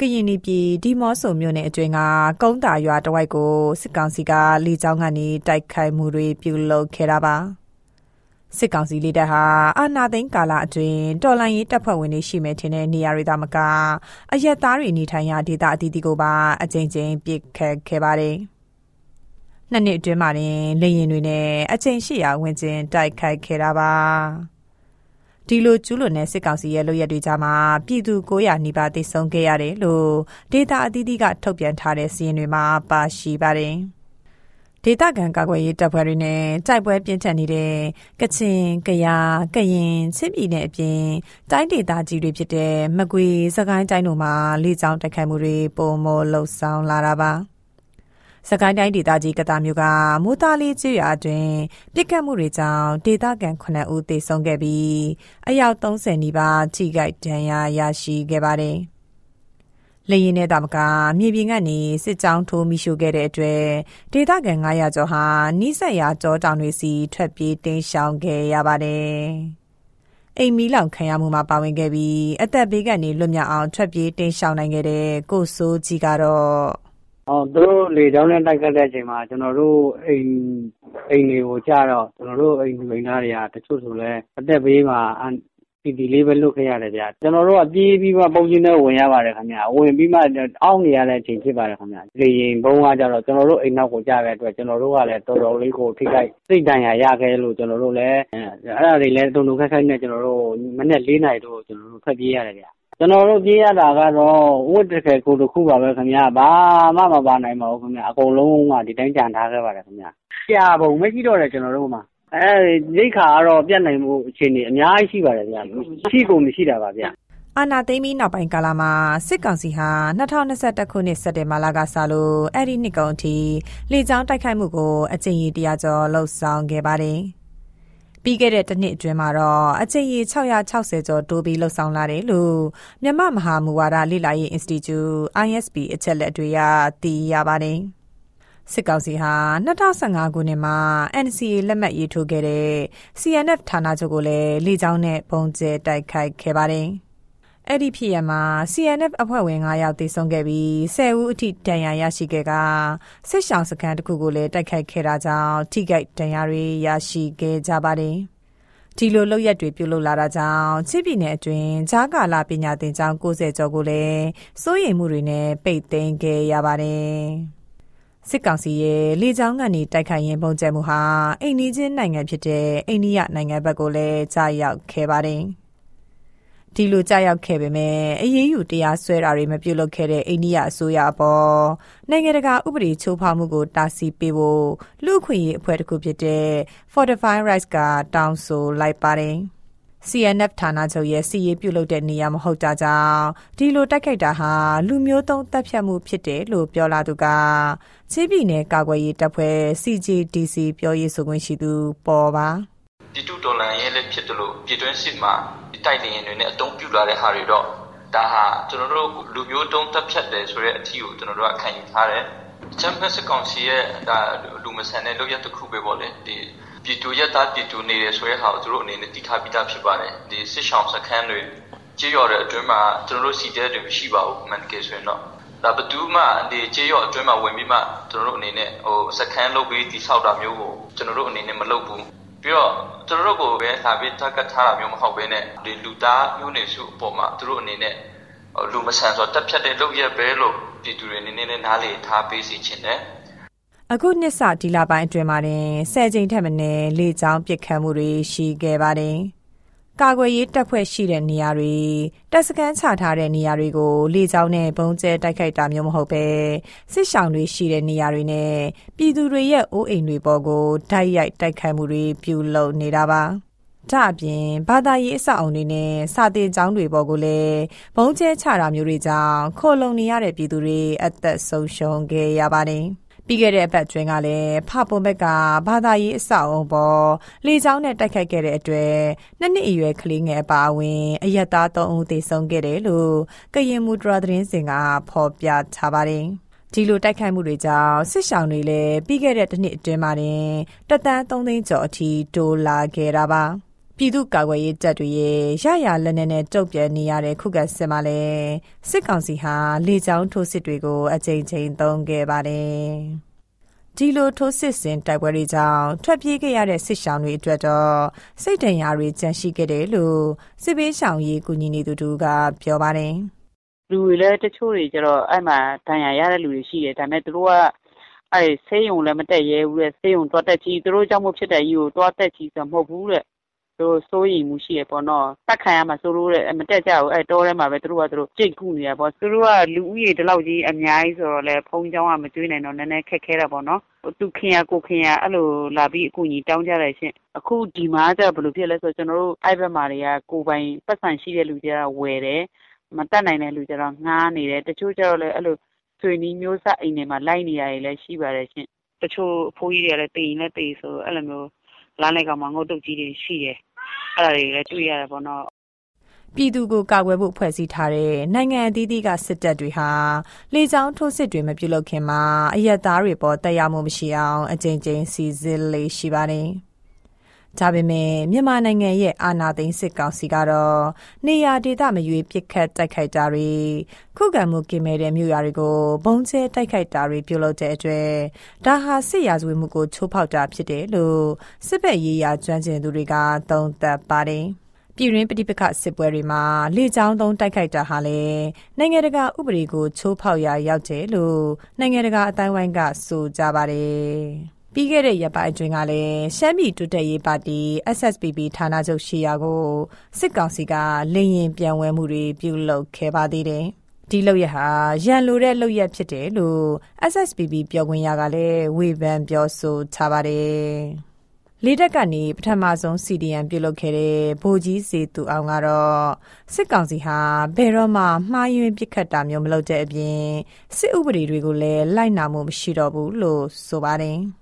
ကရင်ပြည်ဒီမော့ဆိုမြို့နယ်အတွင်းကကုန်းတာရွာတဝိုက်ကိုစစ်ကောင်စီကလေကြောင်းကနေတိုက်ခိုက်မှုတွေပြုလုပ်ခဲ့တာပါစစ်ကောင်စီလေတပ်ဟာအာနာသိန်းကာလအတွင်းတော်လိုင်းရေးတပ်ဖွဲ့ဝင်တွေရှိမယ်ထင်တဲ့နေရာတွေသာမကအရက်သားတွေနေထိုင်ရာဒေသအသီးသီးကိုပါအကြိမ်ကြိမ်ပစ်ခတ်ခဲ့ပါတယ်နှစ်နှစ်အတွင်းမှာတင်လေရင်တွေနဲ့အကြိမ်ရှိရာဝင်ကျင်တိုက်ခိုက်ခဲ့တာပါ ဒီလိုကျူးလွန်တဲ့စစ်ကောင်စီရဲ့လုပ်ရက်တွေကြားမှာပြည်သူ900နီးပါးသေဆုံးခဲ့ရတယ်လို့ဒေတာအသီးသီးကထုတ်ပြန်ထားတဲ့စီးရင်တွေမှာပါရှိပါတယ်။ဒေတာကန်ကာကွယ်ရေးတပ်ဖွဲ့တွေနဲ့တိုက်ပွဲပြင်းထန်နေတဲ့ကချင်၊ကယား၊ကရင်၊ချင်းပြည်နယ်အပြင်တိုင်းဒေသကြီးတွေဖြစ်တဲ့မကွေး၊စကိုင်းတိုင်းတို့မှာလေကြောင်းတိုက်ခိုက်မှုတွေပုံမလှုပ်ဆောင်လာတာပါ။ စကိုင်းတိုင်းဒေသကြီးကတာမျိုးကမိုးသားလေးကျွရအတွင်းပြစ်ခတ်မှုတွေကြောင့်ဒေသခံ9ဦးသေဆုံးခဲ့ပြီးအယောက်30နီးပါးထိခိုက်ဒဏ်ရာရရှိခဲ့ပါတယ်။လေရင်နဲ့တာမကမြေပြင်ကနေစစ်ကြောင်းထိုးမိရှုခဲ့တဲ့အတွက်ဒေသခံ900ကျော်ဟာနီးစပ်ရာကြောတောင်တွေစီထွက်ပြေးတင်းရှောင်ခဲ့ရပါတယ်။အိမ်မီလောင်ခံရမှုမှာပါဝင်ခဲ့ပြီးအသက်ဘေးကနေလွတ်မြောက်အောင်ထွက်ပြေးတင်းရှောင်နိုင်ခဲ့တဲ့ကိုစိုးကြီးကတော့အော်သူတို့ လေကြောင်းနဲ့ တိုက်ခိုက်တဲ့အချိန်မှာ ကျနော်တို့အိမ်အိမ်တွေကိုကျတော့ ကျနော်တို့ အိမ်သူအိမ်သားတွေက တချို့ဆိုလည်း အသက်ဘေးမှာပီတိလေးပဲ လွတ်ခဲ့ရတယ်ဗျ။ကျနော်တို့က ပြေးပြီးမှဘုန်းကြီးထဲဝင်ရပါတယ်ခင်ဗျ။ဝင်ပြီးမှ အောင့်နေရတဲ့အချိန် ဖြစ်ပါတယ်ခင်ဗျ။လေယာဉ်ဗုံးကကျတော့ ကျနော်တို့ အိမ်နောက်ကို ကျတဲ့အတွက် ကျနော်တို့ကလည်း တော်တော်လေးကို ထိခိုက်စိတ်ဒဏ်ရာရခဲ့လို့ ကျနော်တို့လည်း အဲဒါတွေလည်း တုန်တုန်ခါက်ခါက်နဲ့ ကျနော်တို့ မနက် ၄ နာရီထိုး ကျနော်တို့ ထွက်ပြေးရတယ်ဗျ ကျနော်တို့ပြေးရတာကတော့ဝတ်တထည်ကိုယ်တခုပါပဲခင်ဗျ။ဘာမှမပါနိုင်ပါဘူးခင်ဗျ။အကုန်လုံးကဒီတိုင်းကျန်ထားခဲ့ပါတယ်ခင်ဗျ။ရှာပုံမရှိတော့တယ်ကျနော်တို့မှာ။ရိက္ခာကတော့ပြတ်နိုင်ဖို့အခြေအနေအများကြီးရှိပါတယ်ဗျ။ရှိကိုမရှိတာပါဗျ။”အာဏာသိမ်းပြီးနောက်ပိုင်းကာလမှာစစ်ကောင်စီဟာ၂၀၂၁ခုနှစ်စက်တင်ဘာလကစလို့အဲဒီနှစ်ကုန်အထိလေကြောင်းတိုက်ခိုက်မှုကိုအကြိမ်ရေ၁၀၀ကျော်လုပ်ဆောင်ခဲ့ပါတယ်။ ပြီးခဲ့တဲ့တစ်နှစ်အတွင်းမှာတော့အကြိမ်ရေ660ကျော်တိုးပြီးလှုပ်ဆောင်လာတယ်လို့မြမမဟာမူဝါဒလေ့လာရေး Institute ISP အချက်လက်တွေကသိရပါတယ်။စစ်ကောင်စီဟာ2015ခုနှစ်မှာ NCA လက်မှတ်ရေးထိုးခဲ့တဲ့ CNF ဌာနချုပ်ကိုလည်းလေကြောင်းနဲ့ပုံကျဲတိုက်ခိုက်ခဲ့ပါတယ်။ အဲ့ဒီဖြစ်ရမှာ CNF အဖွဲ့ဝင်9ယောက်သေဆုံးခဲ့ပြီး10ဦးအထိဒဏ်ရာရရှိခဲ့ကစစ်ဆောင်စခန်းတစ်ခုကိုလည်းတိုက်ခိုက်ခဲ့တာကြောင့်ထိခိုက်ဒဏ်ရာတွေရရှိခဲ့ကြပါတယ်။ဒီလိုလောက်ရက်တွေပြုလုပ်လာတာကြောင့်ချစ်ပြည်နယ်အတွင်းဂျားကာလာပညာသင်ကျောင်း90ကျော်ကိုလည်းစိုးရိမ်မှုတွေနဲ့ပိတ်သိမ်းခဲ့ရပါတယ်။စစ်ကောင်စီရဲ့လေကြောင်းကနေတိုက်ခိုက်ရင်ပုံကျဲမှုဟာအိန္ဒိချင်းနိုင်ငံဖြစ်တဲ့အိန္ဒိယနိုင်ငံဘက်ကိုလည်းကြားရောက်ခဲ့ပါတယ်။ ဒီလိုကြောက်ရောက်ခဲ့ပေမဲ့အရေးယူတရားစွဲတာတွေမပြုလုပ်ခဲ့တဲ့အိန္ဒိယအစိုးရအပေါ်နိုင်ငံတကာဥပဒေချိုးဖောက်မှုကိုတားဆီးပေးဖို့လူ့ခွင့်ရေးအဖွဲ့တစ်ခုဖြစ်တဲ့ Fortify Rights ကတောင်းဆိုလိုက်ပါတယ်။ CNF ဌာနချုပ်ရဲ့စီရေးပြုလုပ်တဲ့နေရာမဟုတ်တာကြောင့်ဒီလိုတိုက်ခိုက်တာဟာလူမျိုးတုံးတပ်ဖြတ်မှုဖြစ်တယ်လို့ပြောလာသူကချင်းပြည်နယ်ကာကွယ်ရေးတပ်ဖွဲ့ CJDC ပြောရေးဆိုခွင့်ရှိသူပေါ်ပါပြည်သူတော်လှန်ရေးလည်းဖြစ်တယ်လို့ပြည်တွင်းစစ်မှာ တိုက်လေယာဉ်တွေနဲ့အသုံးပြုလာတဲ့ဟာတွေတော့ဒါဟာကျွန်တော်တို့လူမျိုးတုံးတက်ဖြတ်တယ်ဆိုတဲ့အထီကိုကျွန်တော်တို့ကခံယူထားတယ်ချမ်ပီယံစ်ကောင်စီရဲ့ဒါလူမဆန်တဲ့လုပ်ရတစ်ခုပဲပေါ့လေဒီပြည်သူရက်သားပြည်သူနေတယ်ဆိုတဲ့ဟာကိုသူတို့အနေနဲ့တိထားပြီးသားဖြစ်ပါတယ်ဒီစစ်ဆောင်စခန်းတွေကြေးရော်တဲ့အတွင်းမှာကျွန်တော်တို့စီတဲတွေမရှိပါဘူးမှန်ကယ်ဆိုရင်တော့ဒါဘသူမှဒီကြေးရော်အတွင်းမှာဝင်ပြီးမှကျွန်တော်တို့အနေနဲ့ဟိုစခန်းလုပ်ပြီးတိဆောက်တာမျိုးကိုကျွန်တော်တို့အနေနဲ့မလုပ်ဘူး ပြီးတော့သူတို့ကိုပဲလာပြီး target ထားတာမျိုးမဟုတ်ဘဲနဲ့ဒီလူသားမျိုးနေစုအပေါ်မှာသူတို့အနေနဲ့လူမဆန်ဆိုတက်ဖြတ်တဲ့လုပ်ရက်ပဲလို့ပြည်သူတွေအနေနဲ့နားလေထားပေးစီခြင်းတယ်အခုနှစ်စဒီလပိုင်းအတွင်းမှာတင်ဆယ်ကြိမ်ထက်မနည်းလေကြောင်းပစ်ခတ်မှုတွေရှိခဲ့ပါတယ်။ ကာကွယ်ရေးတပ်ဖွဲ့ရှိတဲ့နေရာတွေတပ်စခန်းချထားတဲ့နေရာတွေကိုလေကြောင်းနဲ့ဘုံကျဲတိုက်ခိုက်တာမျိုးမဟုတ်ပဲစစ်ဆောင်တွေရှိတဲ့နေရာတွေနဲ့ပြည်သူတွေရဲ့အိုးအိမ်တွေပေါ်ကိုဓာတ်ရိုက်တိုက်ခိုက်မှုတွေပြုလုပ်နေတာပါဒါအပြင်ဘာသာရေးအဆောက်အုံတွေနဲ့စာသင်ကျောင်းတွေပေါ်ကိုလည်းဘုံကျဲချတာမျိုးတွေကြောင့်ခိုလုံနေရတဲ့ပြည်သူတွေအသက်ဆုံးရှုံးခဲ့ရပါတယ်။ ပြီးခဲ့တဲ့အပတ်တွင်ကလည်းဖပွန်ဘက်ကဘာသာရေးအဆောက်အုံပေါ်လေကြောင်းနဲ့တိုက်ခိုက်ခဲ့တဲ့အတွက်နှစ်နှစ်အရွယ်ကလေးငယ်အပါအဝင်အရက်သား၃ဦးသေဆုံးခဲ့တယ်လို့ကရင်မူဒရာသတင်းစင်ကဖော်ပြထားပါတယ်။ဒီလိုတိုက်ခိုက်မှုတွေကြောင့်စစ်ဆောင်တွေလည်းပြီးခဲ့တဲ့တစ်နှစ်အတွင်းမှာတင်တသန်း3သိန်းကျော်အထိတိုးလာခဲ့တာပါ။ ပြည်သူ့ကာကွယ်ရေးတပ်တွေရဲ့ရရလက်နက်နဲ့တုံ့ပြန်နေရတဲ့ခုခံစစ်မှာလည်းစစ်ကောင်စီဟာလေကြောင်းထိုးစစ်တွေကိုအကြိမ်ကြိမ်သုံးခဲ့ပါတယ်။ဒီလိုထိုးစစ်ဆင်တိုက်ပွဲတွေကြောင့်ထွက်ပြေးခဲ့ရတဲ့စစ်ရှောင်းတွေအတွက်တော့စိတ်ဒဏ်ရာတွေကြန့်ရှိခဲ့တယ်လို့စစ်ပေးရှောင်ရေးကူညီနေသူတို့ကပြောပါတယ်။လူတွေလည်းတချို့တွေကျတော့အဲ့မှာဒဏ်ရာရတဲ့လူတွေရှိတယ်ဒါပေမဲ့သူတို့ကအဲ့ဆေးရုံလည်းမတက်ရဲဘူးလေဆေးရုံသွားတက်ကြီးသူတို့ကြောင့်မဖြစ်တဲ့ကြီးကိုသွားတက်ကြီးဆိုမဟုတ်ဘူးတဲ့ သူတို့စိုးရိမ်မှုရှိတယ်ပေါ့နော်။တတ်ခံရမှာစိုးလို့တဲ့မတက်ကြဘူး။အဲ့တောထဲမှာပဲသူတို့ဟာသူတို့ကြိတ်ကုနေတာပေါ့။သူတို့ကလူဦးရေဒီလောက်ကြီးအများကြီးဆိုတော့လည်းဘုန်းကြီးကျောင်းကမကျွေးနိုင်တော့နည်းနည်းခက်ခဲတာပေါ့နော်။သူခင်ရာကိုခင်ရာအဲ့လိုလာပြီးအကူအညီတောင်းကြတယ်ရှင့်။အခုဒီမှာကျဘယ်လိုဖြစ်လဲဆိုတော့ကျွန်တော်တို့အဲ့ဘက်မှာတွေကကိုယ်ပိုင်ပတ်စံရှိတဲ့လူကျတော့ဝယ်တယ်။မတတ်နိုင်တဲ့လူကျတော့ငှားနေတယ်။တချို့ကျတော့လည်းအဲ့လိုဆွေနီးမျိုးဆက်အိမ်တွေမှာလိုက်နေရတွေလည်းရှိပါတယ်ရှင့်။တချို့အဖိုးကြီးတွေကလည်းတေရင်လည်းတေဆိုအဲ့လိုမျိုးလမ်းလိုက်ကောင်မှာငုတ်တုတ်ကြီးတွေရှိတယ် အဲ့ဒါတွေလည်းတွေ့ရတာပေါ့နော်ပြည်သူကိုကာကွယ်ဖို့ဖွဲ့စည်းထားတဲ့နိုင်ငံအသီးသီးကစစ်တပ်တွေဟာလေကြောင်းထိုးစစ်တွေမပြုလုပ်ခင်မှာအရက်သားတွေပေါ်တက်ရောက်မှုမရှိအောင်အကြိမ်ကြိမ်စီစစ်လေးရှိပါတယ်။ ဒါပေမဲ့မြန်မာနိုင်ငံရဲ့အာဏာသိမ်းစစ်ကောင်စီကတော့နေရာဒေသမရွေးပစ်ခတ်တိုက်ခိုက်တာတွေခုခံမှုကင်းမဲ့တဲ့မြို့ရွာတွေကိုဘုံကျဲတိုက်ခိုက်တာတွေပြုလုပ်တဲ့အတွက်ဒါဟာစစ်ရာဇဝတ်မှုကိုချိုးဖောက်တာဖြစ်တယ်လို့စစ်ဘက်ရေးရာကျွမ်းကျင်သူတွေကသုံးသပ်ပါတယ်။ပြည်ရင်းပဋိပက္ခစစ်ပွဲတွေမှာလေကြောင်းသုံးတိုက်ခိုက်တာဟာလည်းနိုင်ငံတကာဥပဒေကိုချိုးဖောက်ရာရောက်တယ်လို့နိုင်ငံတကာအတိုင်းဝိုင်းကဆိုကြပါတယ်။ ပြီးခဲ့တဲ့ရက်ပိုင်းအတွင်းကလည်းရှမ်းပြည်တိုးတက်ရေးပါတီ SSPP ဌာနချုပ်ရှိရာကိုစစ်ကောင်စီကလေရင်ပြန်ဝဲမှုတွေပြုလုပ်ခဲ့ပါသေးတယ်။ဒီလောက်ရဟာရန်လိုတဲ့လောက်ရဖြစ်တယ်လို့ SSPP ပြောခွင့်ရကလည်းဝေဖန်ပြောဆိုထားပါတယ်။လေးတက်ကနေပထမဆုံး CDM ပြုလုပ်ခဲ့တဲ့ဗိုလ်ကြီးစေသူအောင်ကတော့စစ်ကောင်စီဟာဘယ်တော့မှမှားယွင်းပစ်ခတ်တာမျိုးမလုပ်တဲ့အပြင်စစ်ဥပဒေတွေကိုလည်းလိုက်နာမှုမရှိတော့ဘူးလို့ဆိုပါတယ်။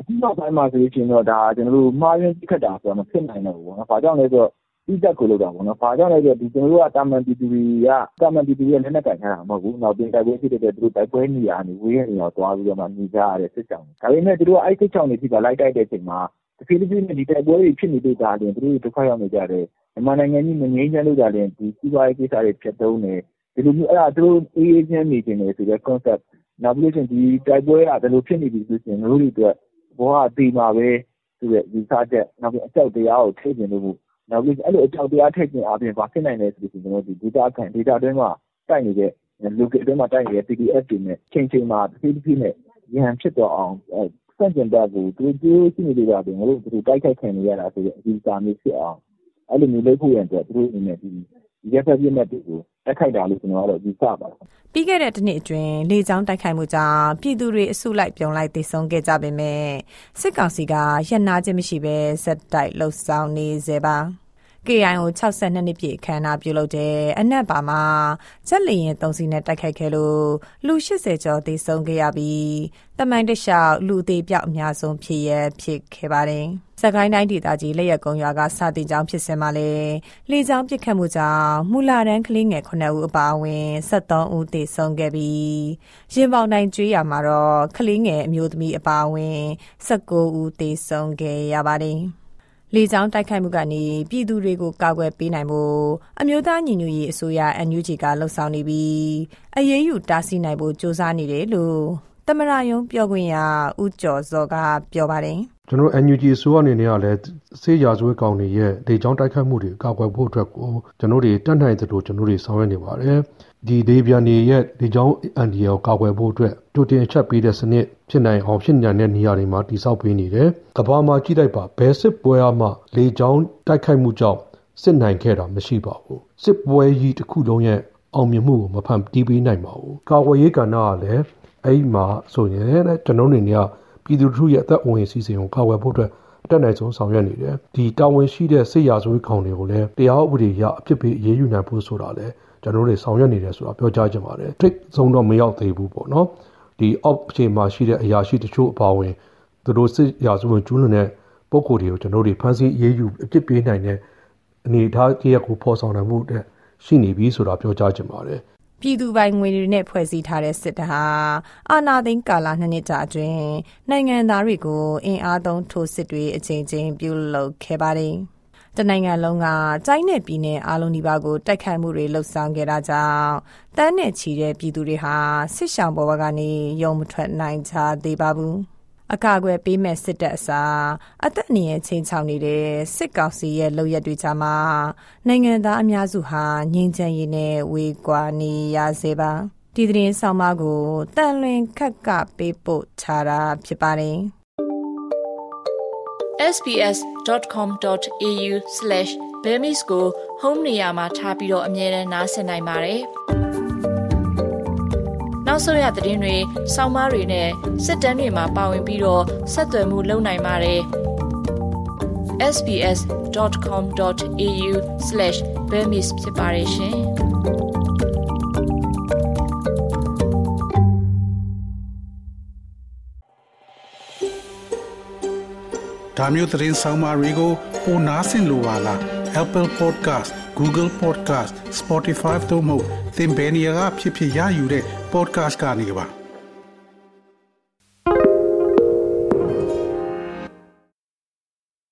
အခုနောက်ပိုင်းမှာဆိုရင်တော့ ဒါကျွန်တော်တို့ မှားယွင်းပစ်ခတ်တာဆိုတာ မဖြစ်နိုင်တော့ဘူးပေါ့နော်။ဘာကြောင့်လဲဆိုတော့တိတက်ကို လုပ်တာပေါ့နော်။ဘာကြောင့်လဲဆိုတော့ဒီကျွန်တော်တို့ကတာမန်ပြည်သူတွေကတာမန်ပြည်သူတွေက လက်နက်ကင်ထားတာ မဟုတ်ဘူး။နောက်ပြင်တိုက်ပွဲဖြစ်တဲ့သူတို့ တိုက်ပွဲနေရာနေ ဝေးရနေအောင်သွားပြီးတော့မှ နေကြရတဲ့ စစ်ကြောင်။ဒါပေမဲ့ သူတို့က အဲ့စစ်ကြောင်တွေဖြစ်တာလိုက်တိုက်တဲ့အချိန်မှာ တဖြည်းဖြည်းနဲ့ ဒီတိုက်ပွဲတွေ ဖြစ်နေလို့သာလျှင် သူတို့ဒုက္ခရောက်နေကြတယ်။မြန်မာနိုင်ငံကြီး မငြိမ်းချမ်းလို့သာလျှင် ဒီစီးပွားရေးကိစ္စတွေဖျက်သုဉ်းတယ်။ဒီလိုမျိုး အဲ့ဒါ သူတို့ အေးအေးချမ်း နေချင်တယ်ဆိုတဲ့ concept နောက်ပြီးလို့ရှိရင် ဒီတိုက်ပွဲက ဒီလိုဖြစ်နေပြီဆိုရင် ငါတို့တွေအတွက် ဘဝအသေးမှာပဲဆိုတဲ့ယူဆချက်နောက်ပြီးအကြောက်တရားကိုထိတ်ကျင်လို့နောက်ပြီးအဲ့လိုအကြောက်တရားထိတ်ကျင်အပြင်ဘာဖြစ်နိုင်လဲဆိုလို့ကျွန်တော်ဒီ data ခံ data အတွင်းမှာတိုက်နေတဲ့ local အတွင်းမှာတိုက်နေတဲ့ PDF တွေနဲ့ချိန်ချိန်မှာတစ်ဖြည်းဖြည်းနဲ့ရဟန်ဖြစ်တော့အောင်ဆန့်ကျင်ဘက်ကိုသူတို့ကြိုးရှိနေလို့ရတယ်ငါတို့သူတို့တိုက်ခိုက်ခံနေရတာဆိုတဲ့အဒီစာမျိုးဖြစ်အောင်အဲ့လိုမျိုးလုပ်ဖို့ရတဲ့သူတို့အနေနဲ့ဒီရက်ဖက်ပြည့်မဲ့တွေကို တိုက်ခိုက်တာလို့ကျွန်တော်ကတော့ယူဆပါတယ်ပြီးခဲ့တဲ့တစ်နှစ်အတွင်းလေကြောင်းတိုက်ခိုက်မှုကြောင့်ပြည်သူတွေအစုလိုက်ပြုံလိုက်သေဆုံးခဲ့ကြပေမဲ့စစ်ကောင်စီကရန်နာခြင်းမရှိဘဲဇက်တိုက်လှုပ်ဆောင်နေစေပါ KIO 62နှစ်ပြည့်အခမ်းအနားပြုလုပ်တဲ့အနက်ပါမှာဂျက်လီရင်၃စီးနဲ့တိုက်ခိုက်ခဲ့လို့လူ80ကျော်သေဆုံးခဲ့ရပြီးတမိုင်းတလျှောက်လူသေးပြောက်အများဆုံးဖြစ်ရဖြစ်ခဲ့ပါတယ်။စကိုင်းတိုင်းဒေသကြီးလက်ရက်ကုန်းရွာကစာတင်ကျောင်းဖြစ်စင်မှာလေလေကြောင်းပစ်ခတ်မှုကြောင့်မူလာတန်းကလေးငယ်9ဦးအပါအဝင်73ဦးသေဆုံးခဲ့ပြီးရင်ပေါင်တိုင်းကျွေးရမှာတော့ကလေးငယ်အမျိုးသမီးအပါအဝင်19ဦးသေဆုံးခဲ့ရပါတယ်။ လေကြောင်းတိုက်ခိုက်မှုကနေပြည်သူတွေကိုကာကွယ်ပေးနိုင်ဖို့အမျိုးသားညီညွတ်ရေးအစိုးရ NUG ကလှုံ့ဆော်နေပြီးအရေးယူတားဆီးနိုင်ဖို့စ조사နေတယ်လို့ တမရယုံပြောခွင့်ရဦးကျော်စောကပြောပါတယ်ကျွန်တော် NUG အစိုးရအနေနဲ့ကလည်းစေးရာဇဝဲကောင်တွေရဲ့ဒေကြောင်းတိုက်ခိုက်မှုတွေကာကွယ်ဖို့အတွက်ကိုကျွန်တော်တို့တတ်နိုင်သလိုကျွန်တော်တို့ဆောင်ရွက်နေပါတယ်ဒီဒေပြန်တွေရဲ့ဒေကြောင်းအန်ဒီယောကာကွယ်ဖို့အတွက်တူတင်ချက်ပေးတဲ့စနစ်ဖြစ်နိုင်အောင်ဖြစ်နိုင်တဲ့နေရာတွေမှာတိစောက်ပေးနေတယ်ကဘာမှာကြည့်လိုက်ပါဘယ်စစ်ပွဲအမှလေကြောင်းတိုက်ခိုက်မှုကြောင့်စစ်နိုင်ခဲ့တာမရှိပါဘူးစစ်ပွဲကြီးတစ်ခုလုံးရဲ့အောင်မြင်မှုကိုမဖန်တီးပေးနိုင်ပါဘူးကာကွယ်ရေးကဏ္ဍကလည်း အဲ့မှာဆိုရင်လည်းကျွန်တော်တို့နေကပြည်သူတို့ရဲ့အသက်အဝင်စီစဉ်ကိုကာကွယ်ဖို့အတွက်အတက်နိုင်ဆုံးဆောင်ရွက်နေတယ်ဒီတာဝန်ရှိတဲ့စစ်ရာဇဝတ်ကောင်တွေကိုလည်းတရားဥပဒေအရအဖြစ်ပေးအရေးယူနိုင်ဖို့ဆိုတာလည်းကျွန်တော်တို့ဆောင်ရွက်နေတယ်ဆိုတာပြောကြားချင်ပါတယ်ထိတ်ဆုံးတော့မရောက်သေးဘူးပေါ့နော်ဒီ off အချိန်မှာရှိတဲ့အရာရှိတချို့အပါဝင်သူတို့စစ်ရာဇဝတ်ကျူးလွန်တဲ့ပုံကိုယ်တွေကိုကျွန်တော်တို့ဖမ်းဆီးအရေးယူအဖြစ်ပေးနိုင်တဲ့အနေအထားတရက်ကိုဖော်ဆောင်နိုင်မှုတဲ့ရှိနေပြီဆိုတာပြောကြားချင်ပါတယ် ပြည်သူပိုင်ငွေတွေနဲ့ဖွဲ့စည်းထားတဲ့စစ်တပ်ဟာအာဏာသိမ်းကာလနှစ်နှစ်ကြာအတွင်းနိုင်ငံသားတွေကိုအင်အားသုံးထိုးစစ်တွေအကြိမ်ကြိမ်ပြုလုပ်ခဲ့ပါတယ်။တနိုင်ငံလုံးကတိုင်းနယ်ပြည်နယ်အားလုံးဒီပါကိုတိုက်ခိုက်မှုတွေလှုပ်ဆောင်ခဲ့တာကြောင့်တန်းနဲ့ချီတဲ့ပြည်သူတွေဟာစစ်ဆောင်ပေါ်ကနေရုံမထွက်နိုင်ကြသေးပါဘူး။ အကာအကွယ်ပေးမဲ့စစ်တပ်အစားအသက်အန္တရာယ်ချိန်ချောင်နေတဲ့စစ်ကောင်စီရဲ့လုပ်ရက်တွေကြမှာနိုင်ငံသားအများစုဟာငြိမ်းချမ်းရေးနဲ့ဝေကွာနေရစေပါဒီသတင်းဆောင်မကိုတန်လွင်ခက်ကပေးပို့ချတာဖြစ်ပါတယ် sbs.com.au/bemis ကို home နေရာမှာထားပြီးတော့အမြဲတမ်းနှာစင်နိုင်ပါတယ် နောက်ဆုံးရသတင်းတွေ၊စောင်းမားတွေနဲ့စစ်တမ်းတွေမှာပါဝင်ပြီးတော့ဆက်သွယ်မှုလုပ်နိုင်ပါတယ်။ sbs.com.au/bemis ဖြစ်ပါတယ်ရှင်။ဒါမျိုးသတင်းဆောင်မတွေကိုပိုနားဆင်လိုပါလား Apple Podcast Google Podcast Spotify တို့မှာသင်ပင်ရာဖြစ်ဖြစ်ရယူတဲ့ podcast ကနေပါ